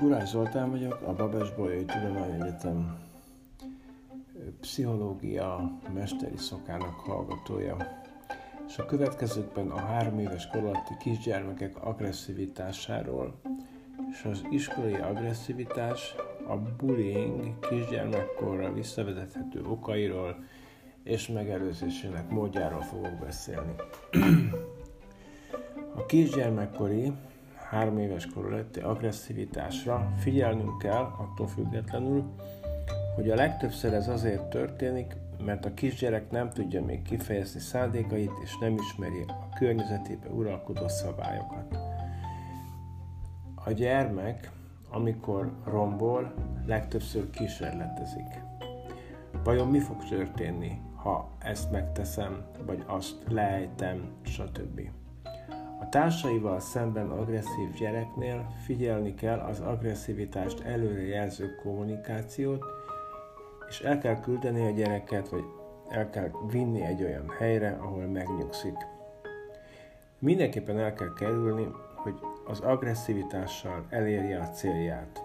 Gulász Zoltán vagyok, a Babes Bolyai Tudományegyetem pszichológia mesteri szokának hallgatója. És a következőkben a három éves kor alatti kisgyermekek agresszivitásáról és az iskolai agresszivitás, a bullying kisgyermekkorra visszavezethető okairól és megelőzésének módjáról fogok beszélni. A kisgyermekkori három éves kor alatti agresszivitásra figyelnünk kell, attól függetlenül, hogy a legtöbbször ez azért történik, mert a kisgyerek nem tudja még kifejezni szándékait, és nem ismeri a környezetébe uralkodó szabályokat. A gyermek, amikor rombol, legtöbbször kísérletezik. Vajon mi fog történni, ha ezt megteszem, vagy azt lejtem, stb. A társaival szemben agresszív gyereknél figyelni kell az agresszivitást előrejelző kommunikációt, és el kell küldeni a gyereket, vagy el kell vinni egy olyan helyre, ahol megnyugszik. Mindenképpen el kell kerülni, hogy az agresszivitással elérje a célját.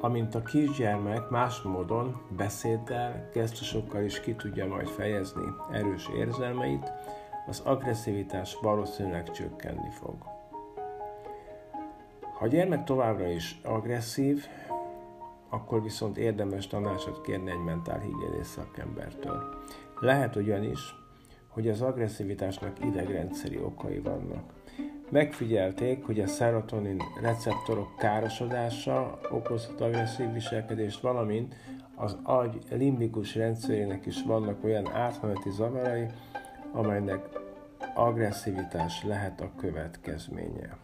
Amint a kisgyermek más módon, beszéddel, gesztusokkal is ki tudja majd fejezni erős érzelmeit, az agresszivitás valószínűleg csökkenni fog. Ha a gyermek továbbra is agresszív, akkor viszont érdemes tanácsot kérni egy mentálhigiénész szakembertől. Lehet ugyanis, hogy az agresszivitásnak idegrendszeri okai vannak. Megfigyelték, hogy a serotonin receptorok károsodása okozhat agresszív viselkedést, valamint az agy limbikus rendszerének is vannak olyan átmeneti zavarai, amelynek agresszivitás lehet a következménye.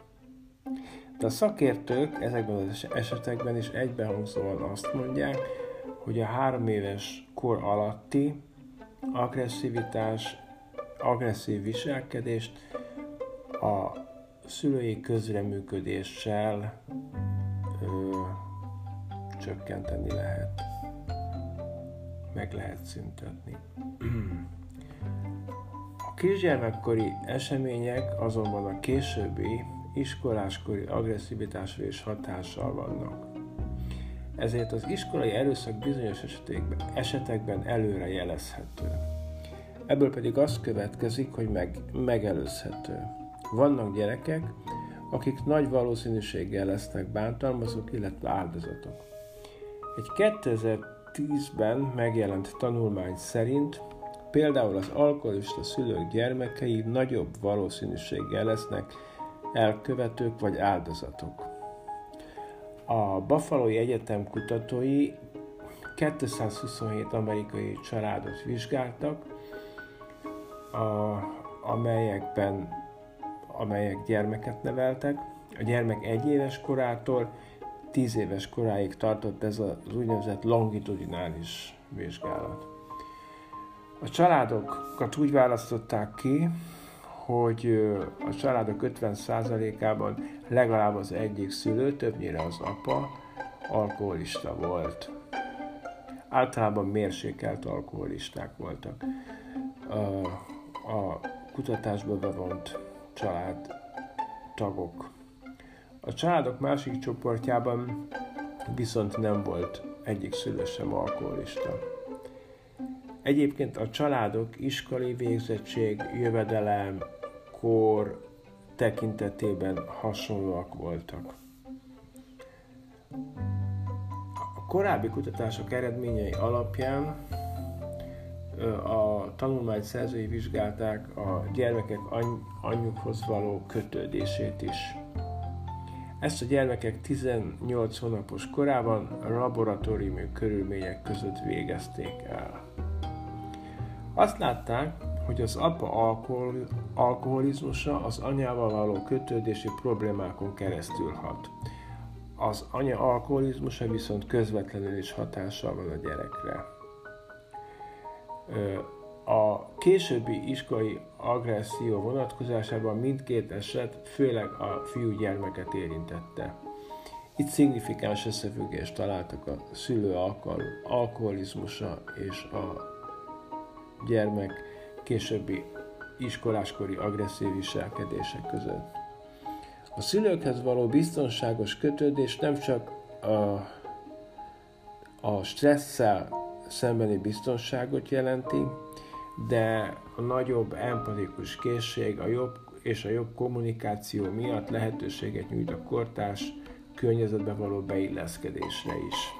De a szakértők ezekben az esetekben is egybehangzóan azt mondják, hogy a három éves kor alatti agresszivitás, agresszív viselkedést a szülői közreműködéssel ö, csökkenteni lehet. Meg lehet szüntetni. Kisgyermekkori események azonban a későbbi iskoláskori agresszivitásra is hatással vannak. Ezért az iskolai erőszak bizonyos esetekben, esetekben előre jelezhető. Ebből pedig az következik, hogy meg, megelőzhető. Vannak gyerekek, akik nagy valószínűséggel lesznek bántalmazók, illetve áldozatok. Egy 2010-ben megjelent tanulmány szerint például az alkoholista szülők gyermekei nagyobb valószínűséggel lesznek elkövetők vagy áldozatok. A Buffalo Egyetem kutatói 227 amerikai családot vizsgáltak, a, amelyekben amelyek gyermeket neveltek. A gyermek egy éves korától 10 éves koráig tartott ez az úgynevezett longitudinális vizsgálat. A családokat úgy választották ki, hogy a családok 50%-ában legalább az egyik szülő, többnyire az apa, alkoholista volt. Általában mérsékelt alkoholisták voltak. A, a kutatásba bevont család tagok. A családok másik csoportjában viszont nem volt egyik szülő sem alkoholista. Egyébként a családok iskolai végzettség, jövedelem, kor tekintetében hasonlóak voltak. A korábbi kutatások eredményei alapján a tanulmány szerzői vizsgálták a gyermekek anyjukhoz való kötődését is. Ezt a gyermekek 18 hónapos korában laboratóriumi körülmények között végezték el. Azt látták, hogy az apa alkohol, alkoholizmusa az anyával való kötődési problémákon keresztül hat. Az anya alkoholizmusa viszont közvetlenül is hatással van a gyerekre. A későbbi iskolai agresszió vonatkozásában mindkét eset főleg a fiúgyermeket érintette. Itt szignifikáns összefüggést találtak a szülő alkoholizmusa és a gyermek későbbi iskoláskori agresszív viselkedések között. A szülőkhez való biztonságos kötődés nem csak a, a stresszel szembeni biztonságot jelenti, de a nagyobb empatikus készség, a jobb és a jobb kommunikáció miatt lehetőséget nyújt a kortárs környezetbe való beilleszkedésre is.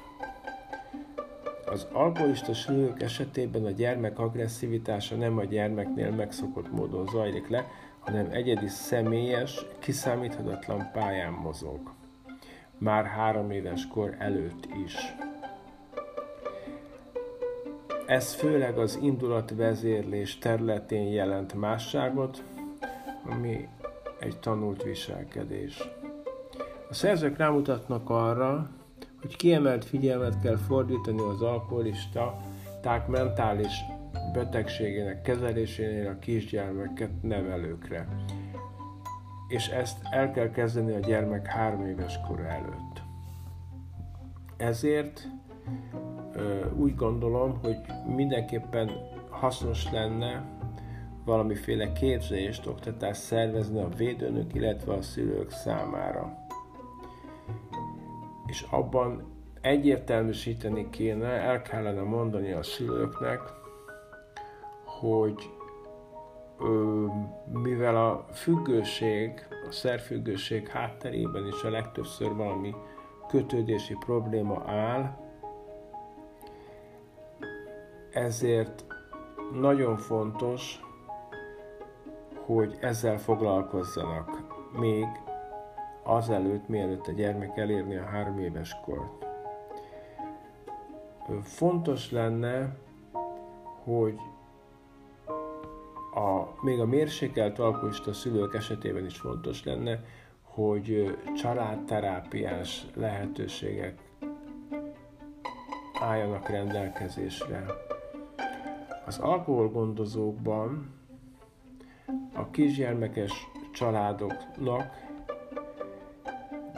Az alkoholista szülők esetében a gyermek agresszivitása nem a gyermeknél megszokott módon zajlik le, hanem egyedi személyes, kiszámíthatatlan pályán mozog. Már három éves kor előtt is. Ez főleg az indulatvezérlés területén jelent másságot, ami egy tanult viselkedés. A szerzők rámutatnak arra, hogy kiemelt figyelmet kell fordítani az alkoholisták mentális betegségének kezelésénél a kisgyermeket nevelőkre. És ezt el kell kezdeni a gyermek három éves kora előtt. Ezért úgy gondolom, hogy mindenképpen hasznos lenne valamiféle képzést, oktatást szervezni a védőnök, illetve a szülők számára. És abban egyértelműsíteni kéne, el kellene mondani a szülőknek, hogy ö, mivel a függőség, a szerfüggőség hátterében is a legtöbbször valami kötődési probléma áll, ezért nagyon fontos, hogy ezzel foglalkozzanak. Még azelőtt, mielőtt a gyermek elérni a három éves kort. Fontos lenne, hogy a, még a mérsékelt alkoholista szülők esetében is fontos lenne, hogy családterápiás lehetőségek álljanak rendelkezésre. Az alkoholgondozókban a kisgyermekes családoknak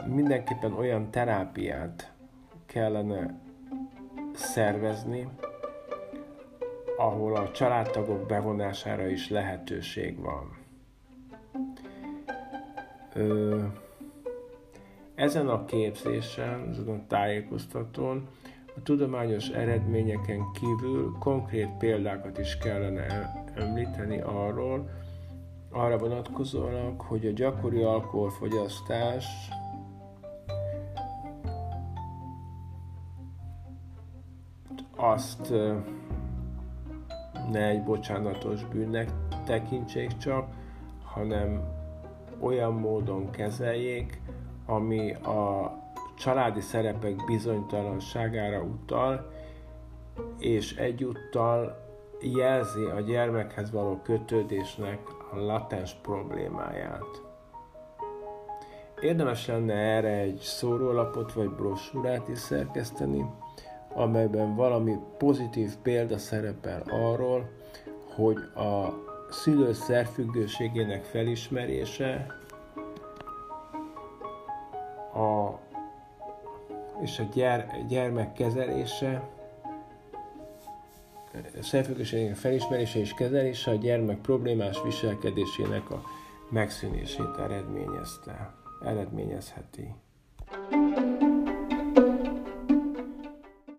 mindenképpen olyan terápiát kellene szervezni, ahol a családtagok bevonására is lehetőség van. Ö, ezen a képzésen, ezen a tájékoztatón a tudományos eredményeken kívül konkrét példákat is kellene említeni arról, arra vonatkozólag, hogy a gyakori alkoholfogyasztás azt ne egy bocsánatos bűnnek tekintsék csak, hanem olyan módon kezeljék, ami a családi szerepek bizonytalanságára utal, és egyúttal jelzi a gyermekhez való kötődésnek a latens problémáját. Érdemes lenne erre egy szórólapot vagy brosúrát is szerkeszteni, amelyben valami pozitív példa szerepel arról, hogy a szülő szerfüggőségének felismerése a, és a gyere, gyermek kezelése szerfüggőségének felismerése és kezelése a gyermek problémás viselkedésének a megszűnését eredményezte, eredményezheti. thank you